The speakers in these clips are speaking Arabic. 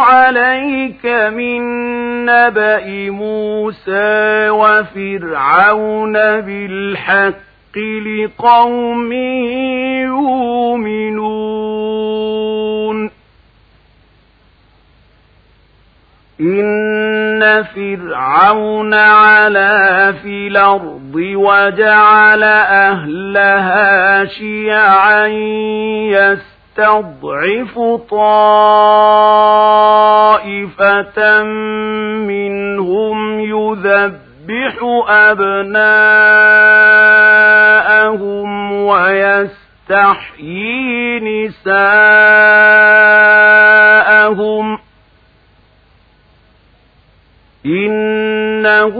عليك من نبأ موسى وفرعون بالحق لقوم يؤمنون. إن فرعون علا في الأرض وجعل أهلها شيعا يستضعف طائفة منهم يذبح أبناءهم ويستحيي نساءهم. إنه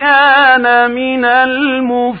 كان من المفسدين.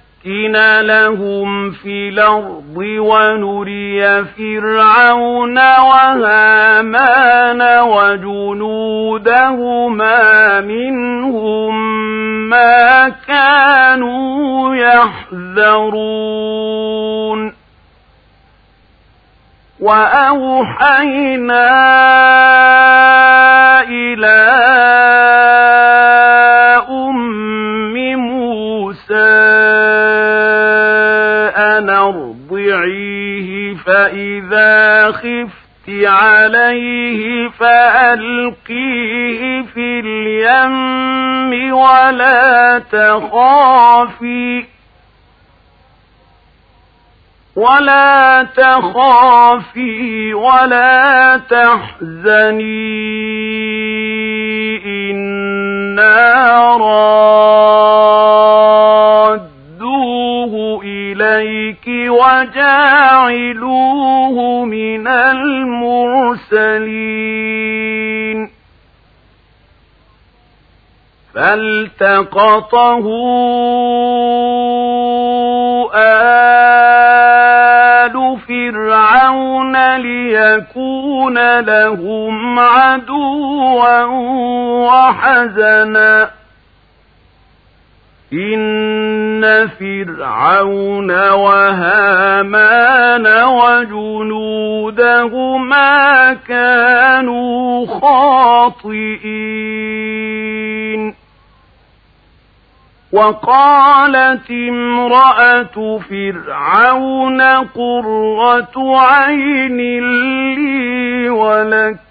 لهم في الأرض ونري فرعون وهامان وجنودهما منهم ما كانوا يحذرون. وأوحينا إلى فإذا خفت عليه فألقيه في اليم ولا تخافي ولا تخافي ولا تحزني إنا رادوه وجاعلوه من المرسلين. فالتقطه آل فرعون ليكون لهم عدوا وحزنا. إن فرعون وهامان وجنودهما كانوا خاطئين وقالت امرأة فرعون قرة عين لي ولك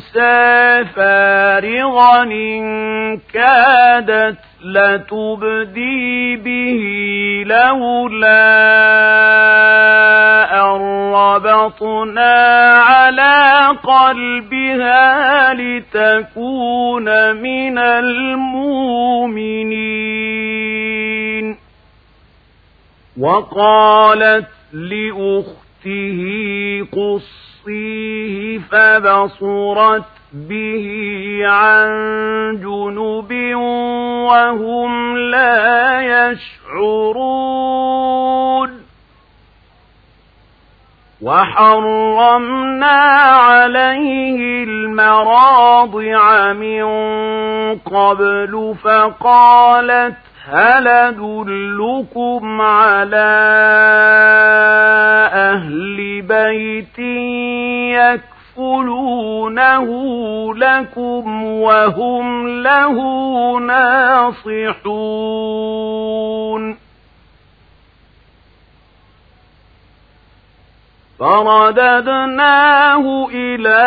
موسى فارغا إن كادت لتبدي به لولا أن ربطنا على قلبها لتكون من المؤمنين. وقالت لأخته قصيه فبصرت به عن جنب وهم لا يشعرون وحرمنا عليه المراضع من قبل فقالت هل أدلكم على أهل بيت يكفلونه لكم وهم له ناصحون؟ فرددناه إلى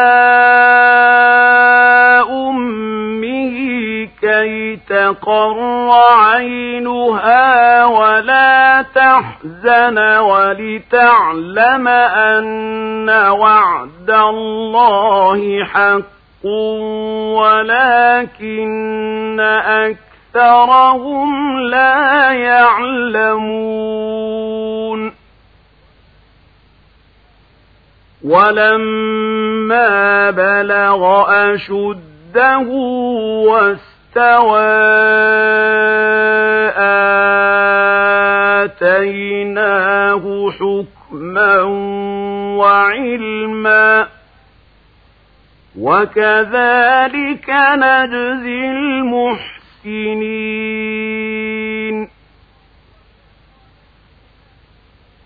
أمه كي تقر عينها ولا تحزن ولتعلم أن وعد الله حق ولكن أكثرهم لا يعلمون. ولما بلغ أشده واستوى آتيناه حكما وعلما وكذلك نجزي المحسنين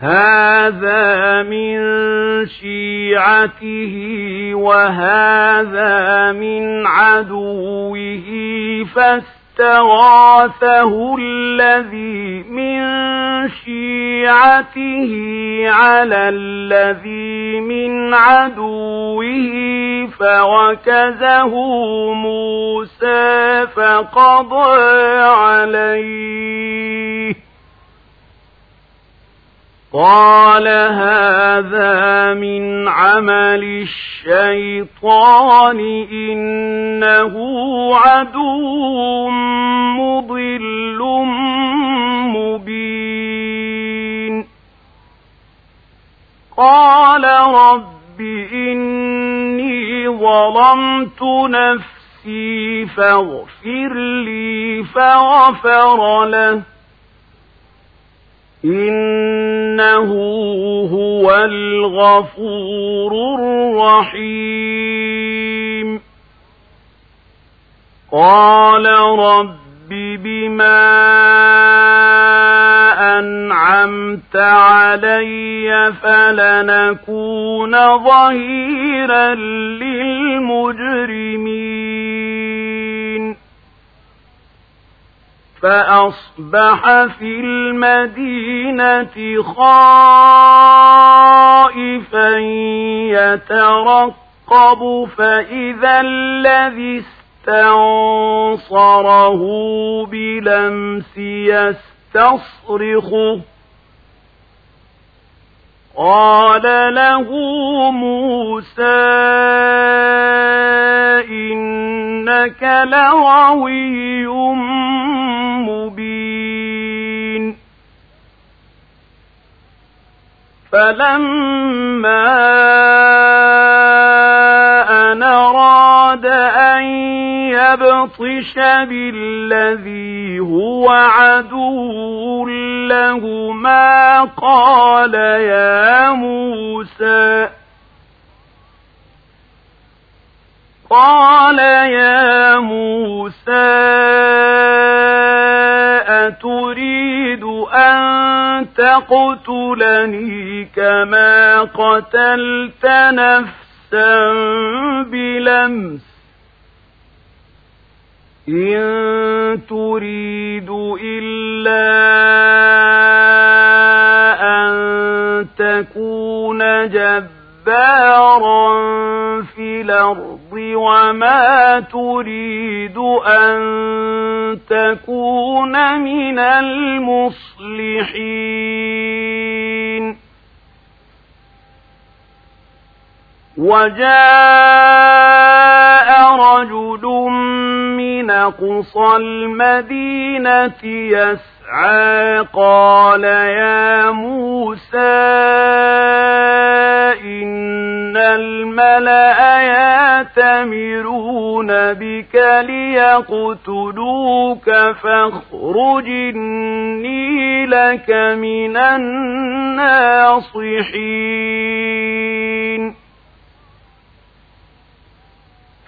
هذا من شيعته وهذا من عدوه فاستغاثه الذي من شيعته على الذي من عدوه فوكزه موسى فقضى عليه. قال هذا من عمل الشيطان إنه عدو مضل مبين. قال رب إني ظلمت نفسي فاغفر لي فغفر له. إنه هو الغفور الرحيم قال رب بما أنعمت علي فلنكون ظهيرا للمجرمين فأصبح في المدينة خائفا يترقب فإذا الذي استنصره بلمس يستصرخه. قال له موسى إنك لغوي مبين. فلما أن أراد أن يبطش بالذي هو عدو لهما قال يا موسى. قال يا موسى أن تقتلني كما قتلت نفسا بلمس إن تريد إلا أن تكون جبارا في الأرض وما تريد أن تكون من المصلحين وجاء رجل من أقصى المدينة يسعى. قال يا موسى إن الملأ ياتمرون بك ليقتلوك فاخرج إني لك من الناصحين.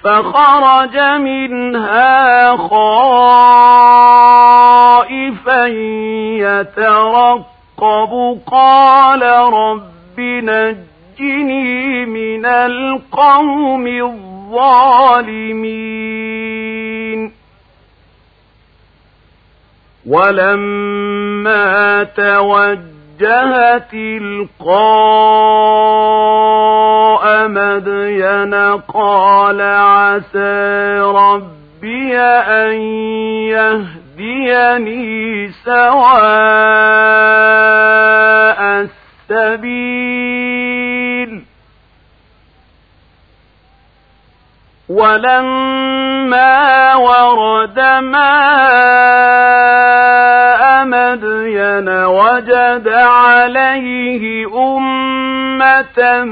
فخرج منها خائفا يترقب. قال رب نجني من القوم الظالمين. ولما توجه وجه تلقاء مدين قال عسى ربي أن يهديني سواء السبيل. ولما ورد ماء مدين وجد عليه أمة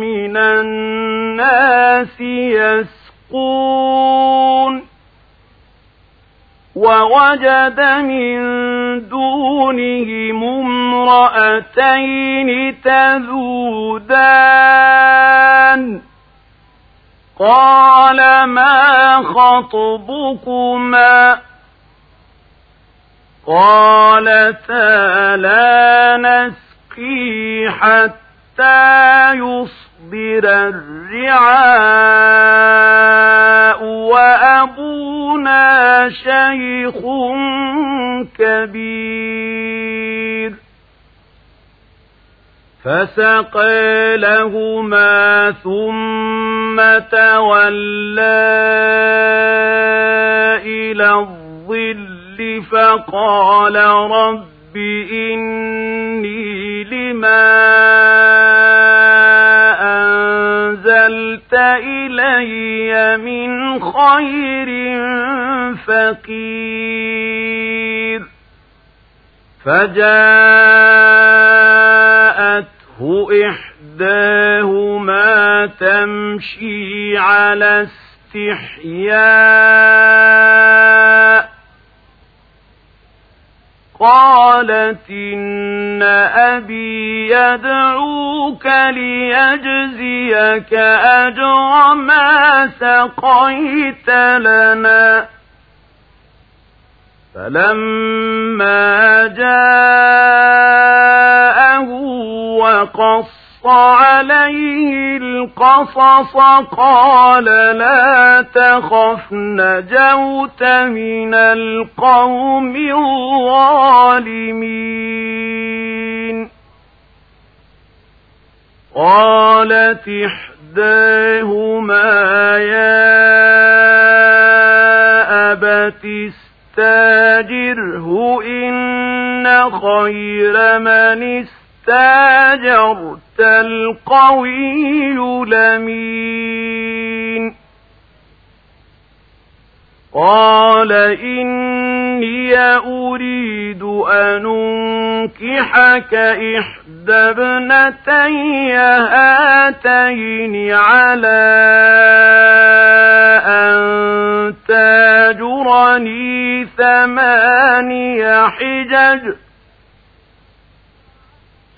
من الناس يسقون ووجد من دونهم امرأتين تذودان. قال ما خطبكما؟ قالتا لا نسقي حتى يصدر الرعاء وأبونا شيخ كبير. فسقى لهما ثم تولى إلى الظل فقال رب إني لما أنزلت إلي من خير فقير فجاءته إحداهما تمشي على استحياء قالت إن أبي يدعوك ليجزيك أجر ما سقيت لنا. فلما جاءه وقص عليه القصص قال لا تخف نجوت من القوم الظالمين. قالت إحداهما يا أبت استاجره إن خير من استاجرت. القوي لمين؟ قال إني أريد أن أنكحك إحدى ابنتي هاتين على أن تاجرني ثماني حجج.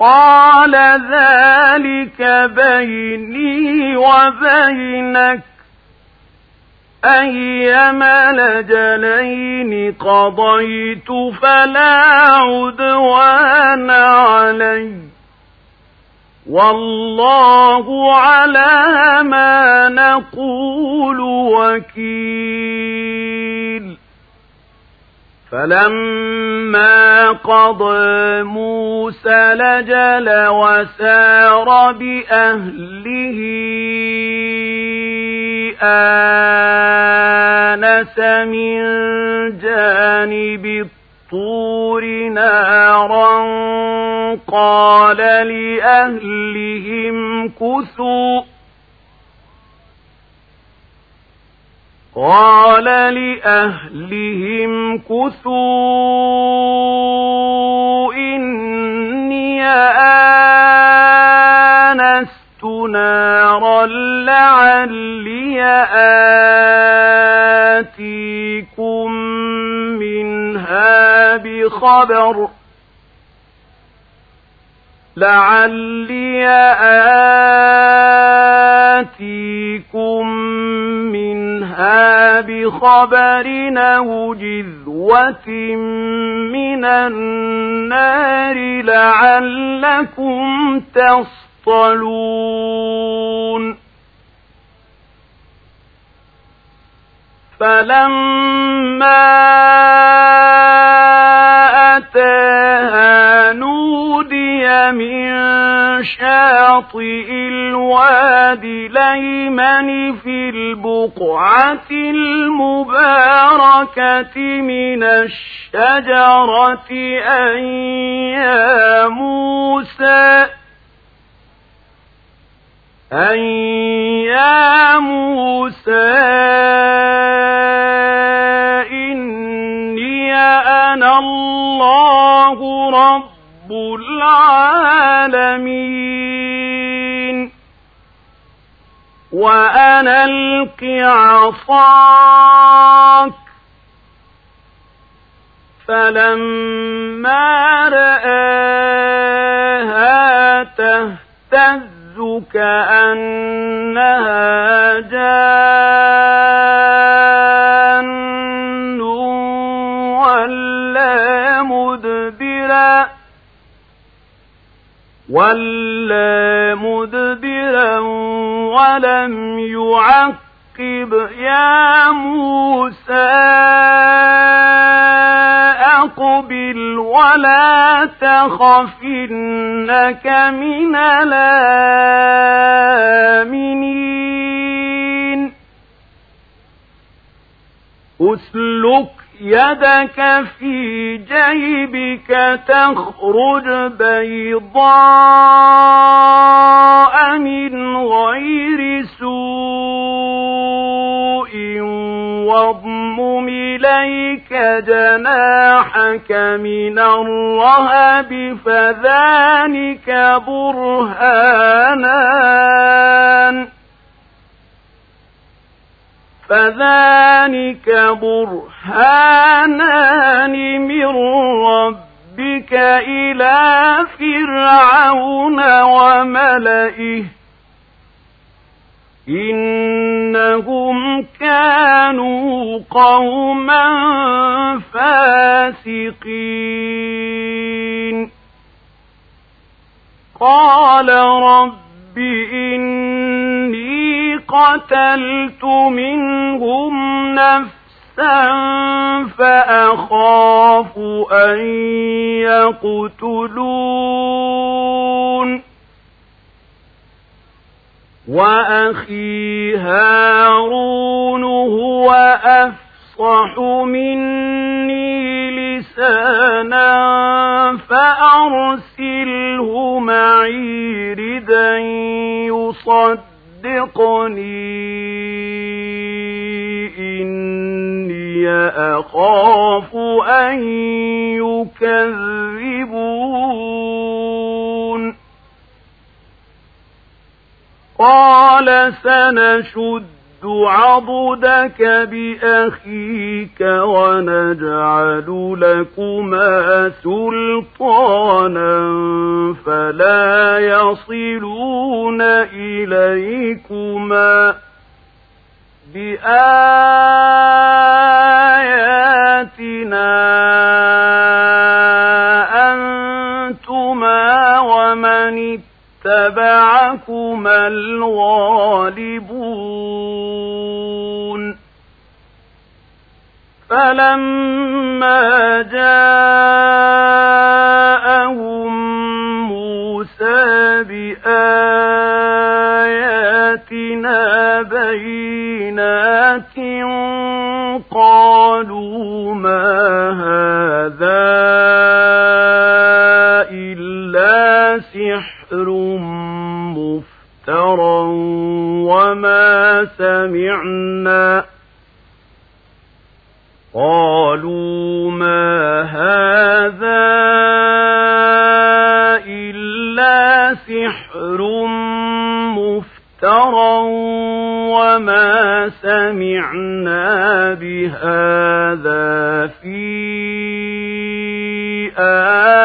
قال ذلك بيني وبينك أيما لجلين قضيت فلا عدوان علي والله على ما نقول وكيل فلما قضى موسى لجل وسار بأهله آنس من جانب الطور نارا قال لأهلهم كثوا قال لأهلهم كثوا إني آنست نارا لعلي آتيكم منها بخبر لعلي آتيكم منها بخبر أو جذوة من النار لعلكم تصطلون فلما أتاها من شاطئ الوادي ليمن في البقعة المباركة من الشجرة أن يا موسى أن يا موسى إني أنا الله رب العالمين وأنا ألق عصاك فلما رآها تهتز كأنها جان ولا مدبرا ولم يعقب يا موسى أقبل ولا تخف إنك من الآمنين. أسلك يدك في جيبك تخرج بيضاء من غير سوء واضمم إليك جناحك من الرهب فذلك برهانان. فذلك برهانان من ربك إلى فرعون وملئه. إنهم كانوا قوما فاسقين. قال رب إني قتلت منهم نفسا فأخاف أن يقتلون وأخي هارون هو أفصح مني لسانا فأرسله معي ردا يصدقني إني أخاف أن يكذبون. قال سنشد عضدك بأخيك ونجعل لكما سلطانا فلا يصلون إليكما بآياتنا أنتما ومن اتبع لكما الغالبون. فلما جاءهم موسى بآياتنا بينات قالوا ما هذا سحر مفترى وما سمعنا قالوا ما هذا إلا سحر مفترى وما سمعنا بهذا في آبائنا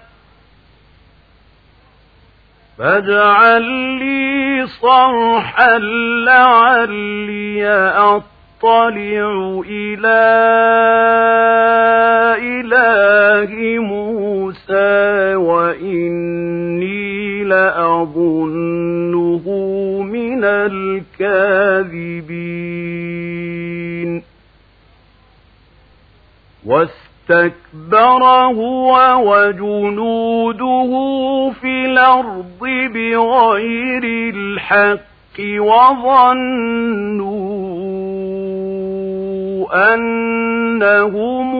فاجعل لي صرحا لعلي أطلع إلى إله موسى وإني لأظنه من الكاذبين. واستكبر هو وجنوده في الأرض بغير الحق وظنوا أنهم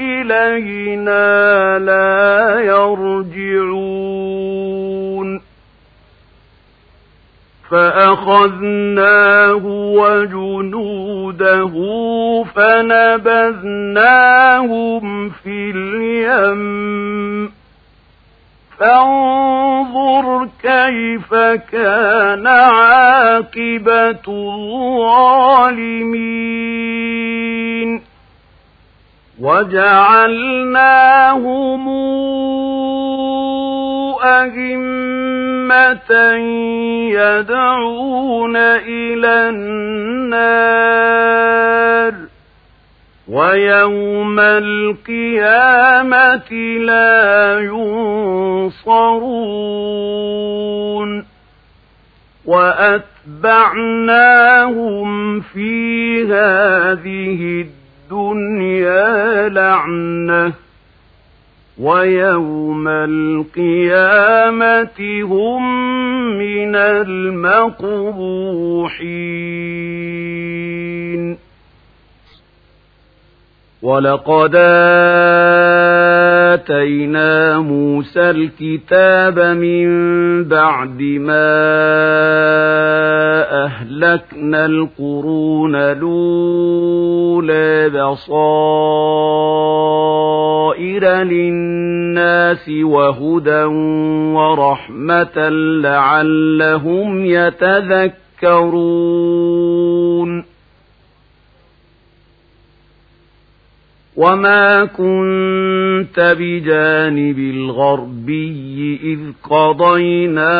إلينا لا يرجعون. فأخذناه وجنوده فنبذناهم في اليم. فانظر كيف كان عاقبة الظالمين. وجعلناهم أئمة يدعون إلى النار ويوم القيامة لا ينصرون وأتبعناهم في هذه الدنيا لعنة ويوم القيامة هم من المقبوحين. ولقد آتينا موسى الكتاب من بعد ما أهلكنا القرون الأولى بصائر للناس وهدى ورحمة لعلهم يتذكرون وما كنت بجانب الغربي إذ قضينا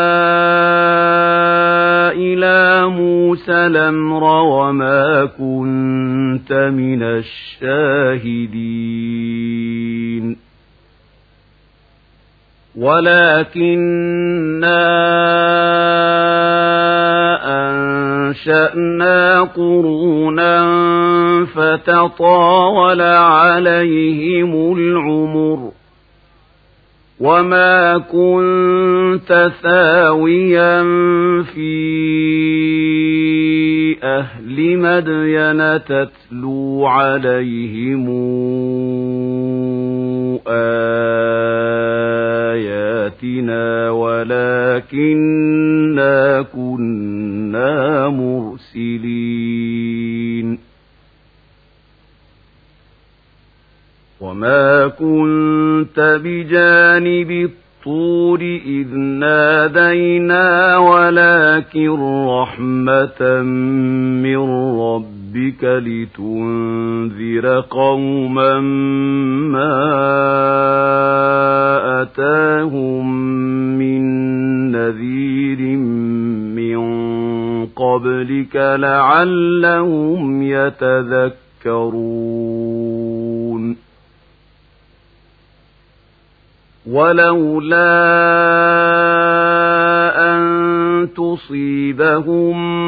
إلى موسى الأمر وما كنت من الشاهدين ولكننا أن أنشأنا قرونا فتطاول عليهم العمر وما كنت ثاويا في أهل مدين تتلو عليهم آياتنا ولكننا كنا مرسلين. وما كنت بجانب الطور إذ نادينا ولكن رحمة من ربك لتنذر قوما ما أتاهم من نذير من قبلك لعلهم يتذكرون. ولولا أن تصيبهم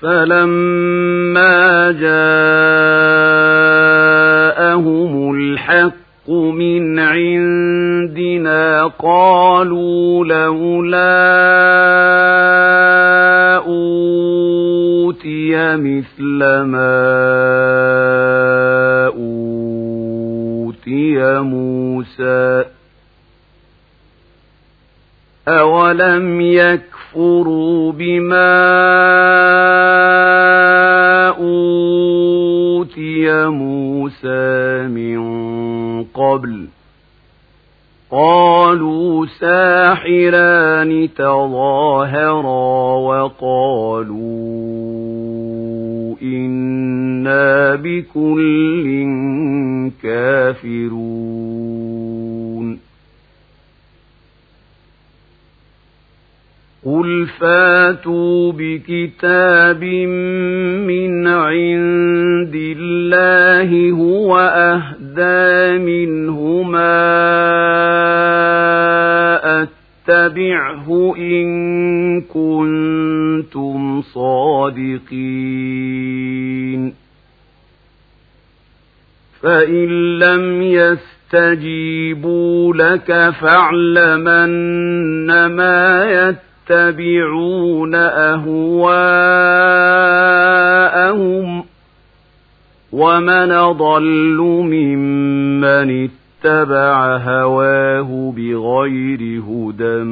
فلما جاءهم الحق من عندنا قالوا لولا أوتي مثل ما موسى أولم يكفروا بما أوتي موسى من قبل. قالوا ساحران تظاهرا وقالوا إنا بكل كافرون. قل فاتوا بكتاب من عند الله هو أهدى منهما أتبعه إن كنتم صادقين فإن لم يستجيبوا لك فاعلمن ما يتبعون أهواءهم ومن ضل ممن اتبع هواه بغير هدى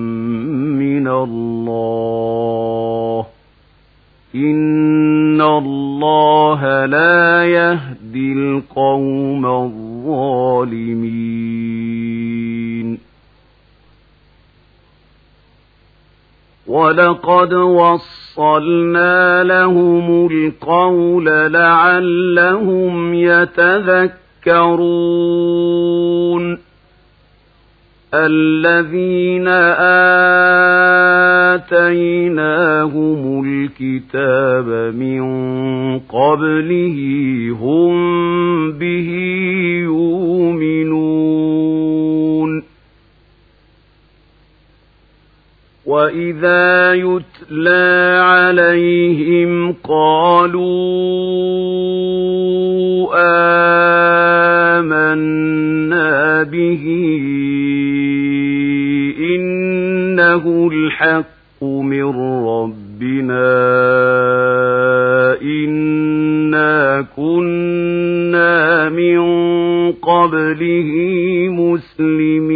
من الله إن الله لا يهدي القوم الظالمين ولقد وصلنا لهم القول لعلهم يتذكرون الذين آتيناهم الكتاب من قبله هم به يؤمنون وإذا يتلى عليهم قالوا آمنا به إنه الحق من ربنا إنا كنا من قبله مسلمين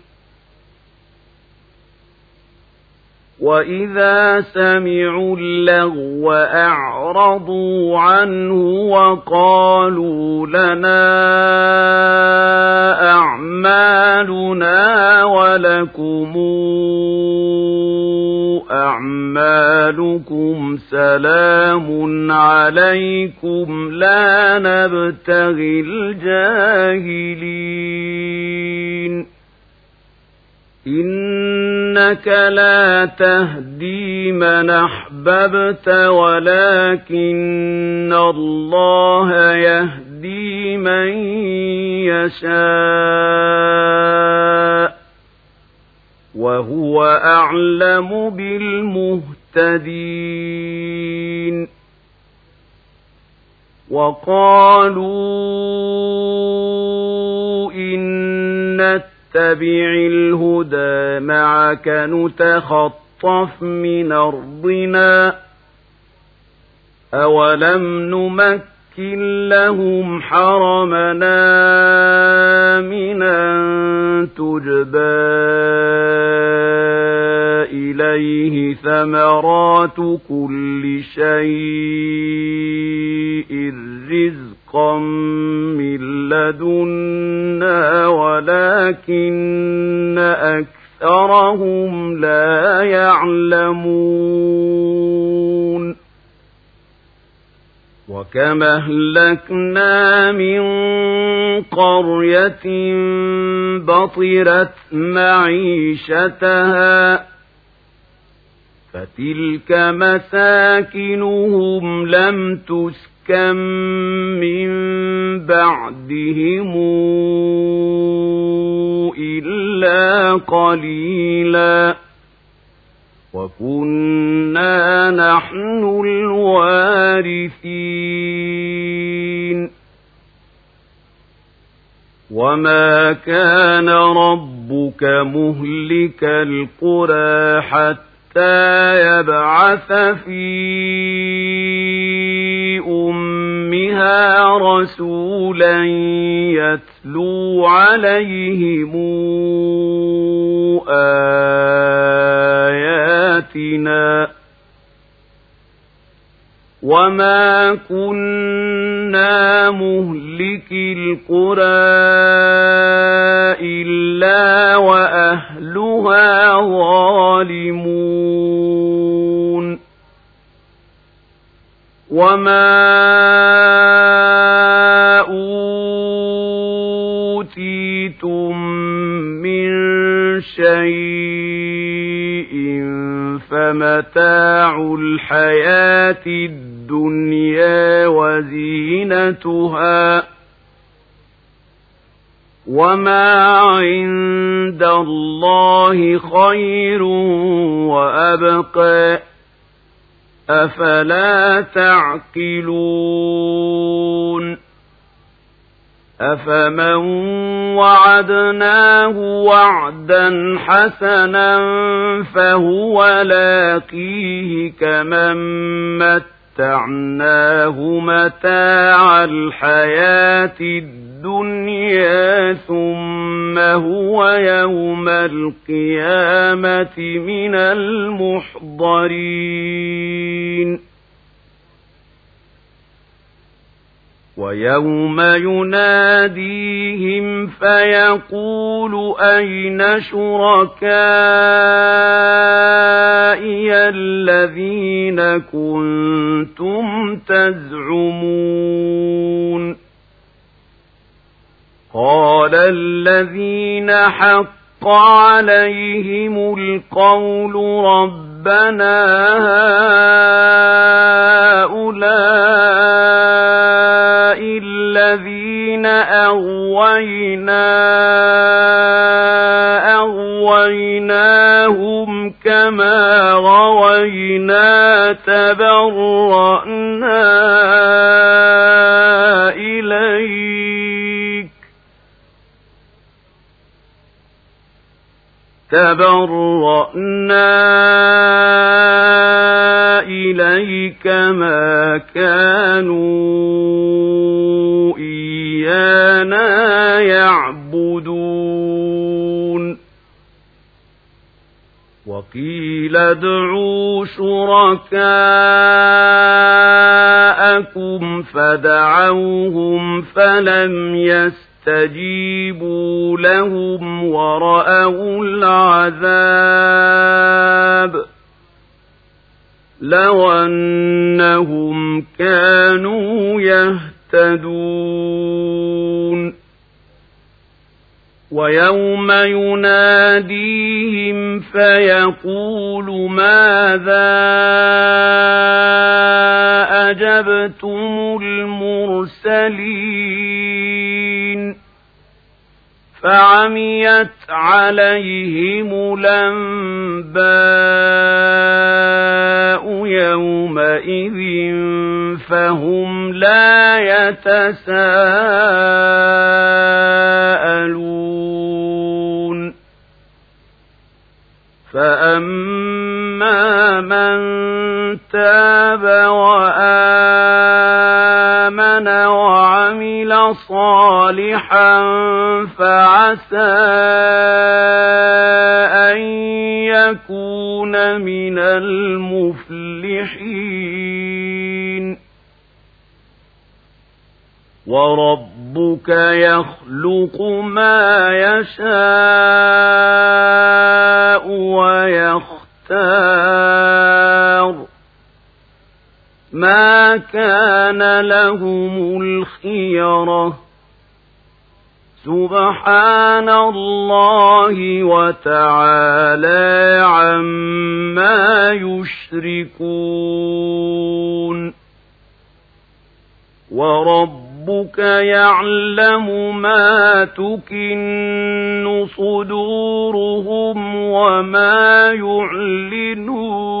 وإذا سمعوا اللغو أعرضوا عنه وقالوا لنا أعمالنا ولكم أعمالكم سلام عليكم لا نبتغي الجاهلين إنك لا تهدي من أحببت ولكن الله يهدي من يشاء وهو أعلم بالمهتدين وقالوا إن نتبع الهدى معك نتخطف من أرضنا. أولم نمكن لهم حرمنا من أن تجبى إليه ثمرات كل شيء رزقا من لدنا ولكن أكثرهم لا يعلمون وكم أهلكنا من قرية بطرت معيشتها فتلك مساكنهم لم تسكن كم من بعدهم إلا قليلا وكنا نحن الوارثين وما كان ربك مهلك القرى حتى يبعث فيه أمها رسولا يتلو عليهم آياتنا وما كنا مهلك القرى إلا وأهلها ظالمون وما أوتيتم من شيء فمتاع الحياة الدنيا وزينتها وما عند الله خير وأبقى أفلا تعقلون أفمن وعدناه وعدا حسنا فهو لاقيه كمن متعناه متاع الحياة الدنيا ثم هو يوم القيامة من المحضرين ويوم يناديهم فيقول أين شركائي الذين كنتم تزعمون؟ قال الذين حق عليهم القول ربنا هؤلاء الذين أغوينا أغويناهم كما غوينا تبرأنا تبرأنا إليك ما كانوا إيانا يعبدون. وقيل ادعوا شركاءكم فدعوهم فلم يستجيبوا لهم ورأوا العذاب لو أنهم كانوا يهتدون. ويوم يناديهم فيقول ماذا أجبتم المرسلين؟ فعميت عليهم الأنباء يومئذ فهم لا يتساءلون. فأما من تاب وآمن صالحا فعسى أن يكون من المفلحين وربك يخلق ما يشاء ويختار ما كان لهم الخيرة سبحان الله وتعالى عما يشركون. وربك يعلم ما تكن صدورهم وما يعلنون.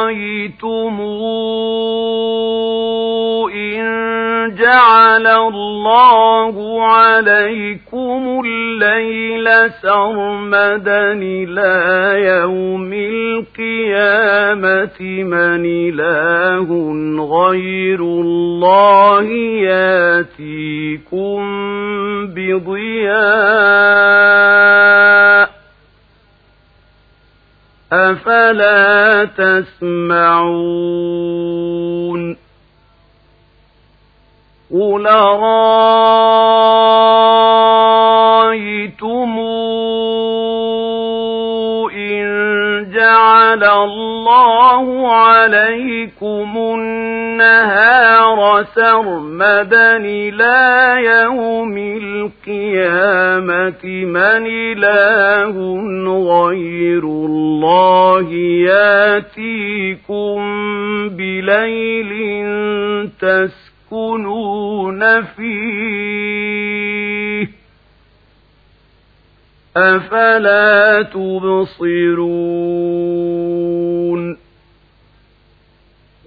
رأيتم إن جعل الله عليكم الليل سرمدا إلى يوم القيامة من إله غير الله ياتيكم بضياء أفلا تسمعون قل رأيتم إن جعل الله عليكم النهار سرمدا إلى يوم القيامة من إله غير الله ياتيكم بليل تسكنون فيه أفلا تبصرون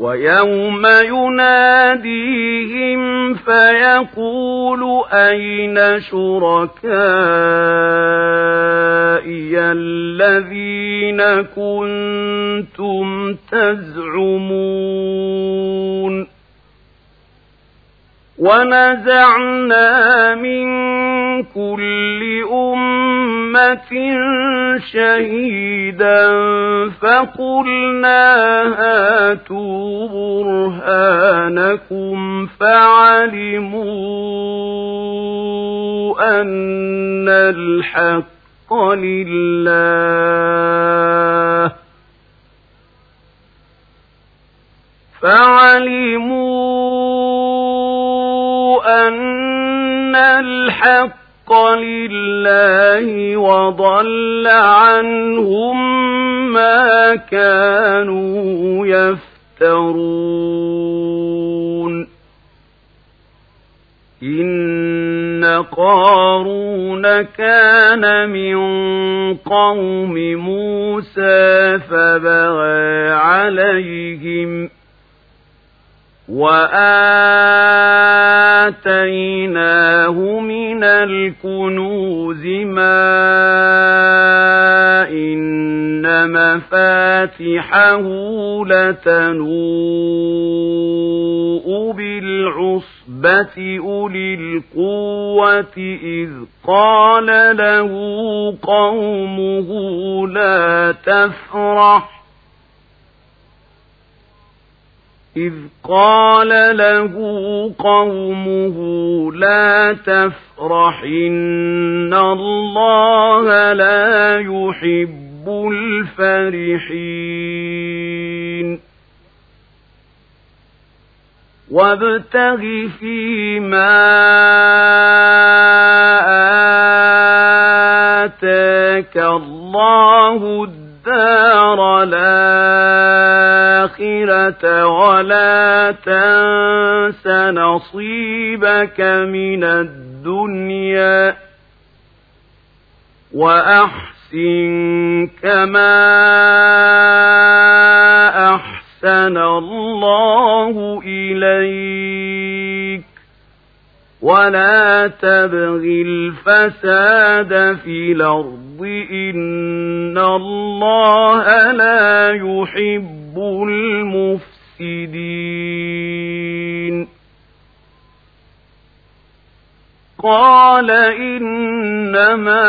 ويوم يناديهم فيقول أين شركائي الذين كنتم تزعمون ونزعنا من كل أمة شهيدا فقلنا هاتوا برهانكم فعلموا أن الحق لله فعلموا أن الحق لله وضل عنهم ما كانوا يفترون. إن قارون كان من قوم موسى فبغى عليهم وآتيناه من الكنوز ما إن مفاتحه لتنوء بالعصبة أولي القوة إذ قال له قومه لا تفرح إذ قال له قومه لا تفرح إن الله لا يحب الفرحين. وابتغ فيما آتاك الله الدار الآخرة. ولا تنس نصيبك من الدنيا وأحسن كما أحسن الله إليك ولا تبغ الفساد في الأرض إن الله لا يحب المفسدين قال إنما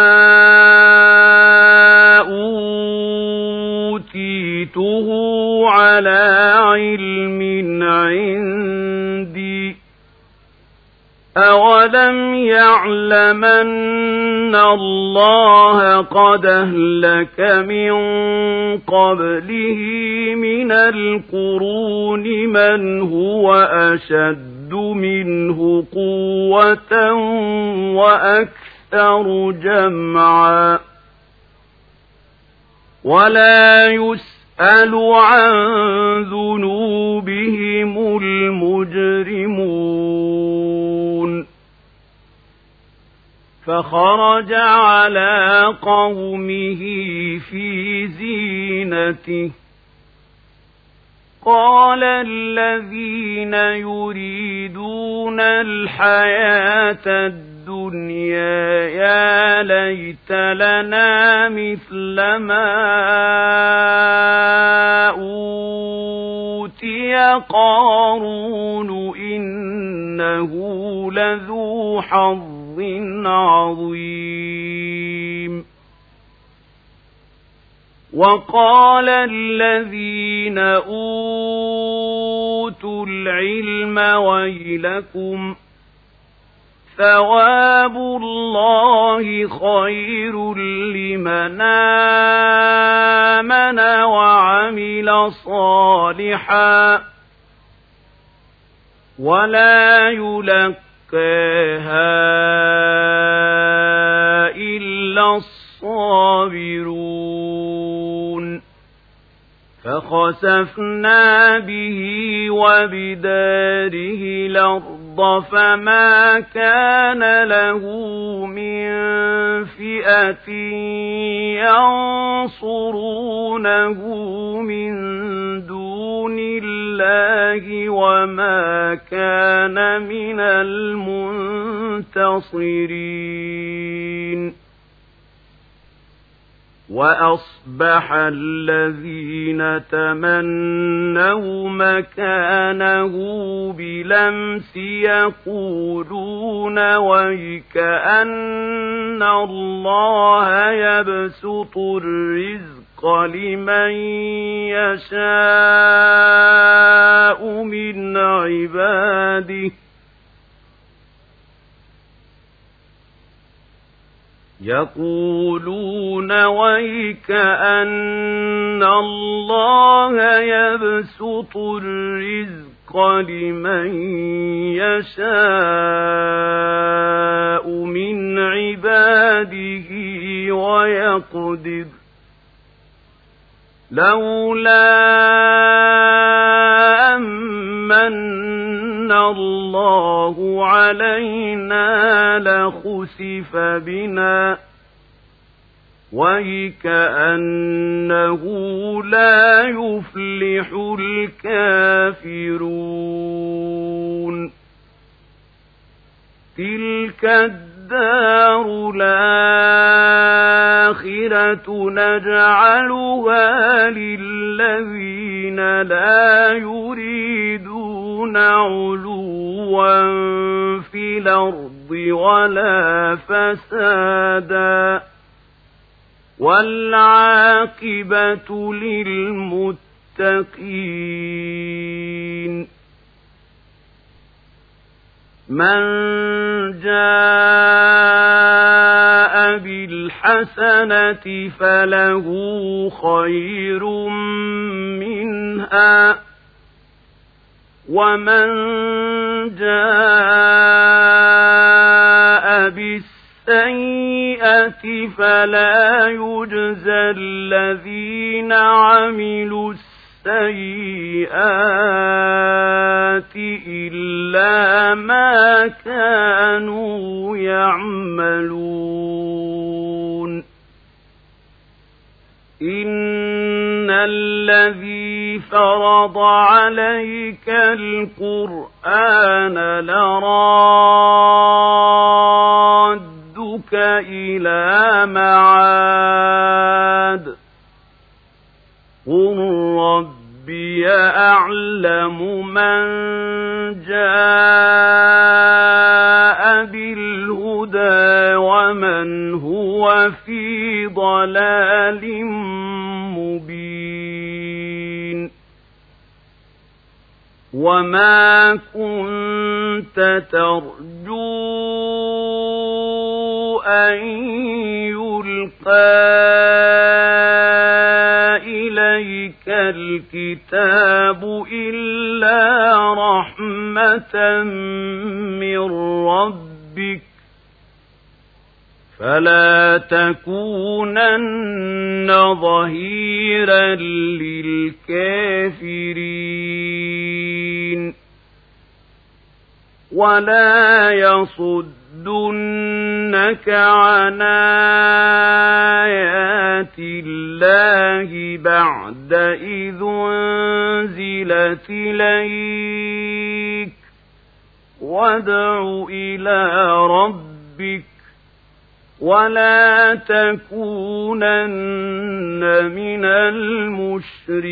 أوتيته على علم عندي أولم يعلمن الله قد أهلك من قبله من القرون من هو أشد منه قوة وأكثر جمعا ولا يسأل عن ذنوبهم المجرمون فخرج على قومه في زينته. قال الذين يريدون الحياة الدنيا يا ليت لنا مثل ما أوتي قارون إنه لذو حظ عظيم. وقال الذين أوتوا العلم ويلكم ثواب الله خير لمن آمن وعمل صالحا ولا يلقاها إلا الصابرون. فخسفنا به وبداره الأرض فما كان له من فئة ينصرونه من دون الله وما كان من المنتصرين وأصبح الذين تمنوا مكانه بلمس يقولون ويك أن الله يبسط الرزق لمن يشاء من عباده يقولون ويك أن الله يبسط الرزق لمن يشاء من عباده ويقدر. لولا أمن الله علينا لخسف بنا ويكأنه لا يفلح الكافرون تلك الدار الآخرة نجعلها للذين لا يريدون علوا في الأرض ولا فسادا والعاقبة للمتقين من جاء بالحسنة فله خير منها ومن جاء بالسيئة فلا يجزى الذين عملوا السيئات إلا ما كانوا يعملون. إن الذي فرض عليك القرآن لرادك إلى معاد. قل ربي أعلم من جاء بالهدى ومن هو في ضلال مبين وما كنت ترجو أن يلقى الكتاب إلا رحمة من ربك فلا تكونن ظهيرا للكافرين ولا يصدنك عن آيات الله بعد إذ أنزلت إليك. وادع إلى ربك ولا تكونن من المشركين.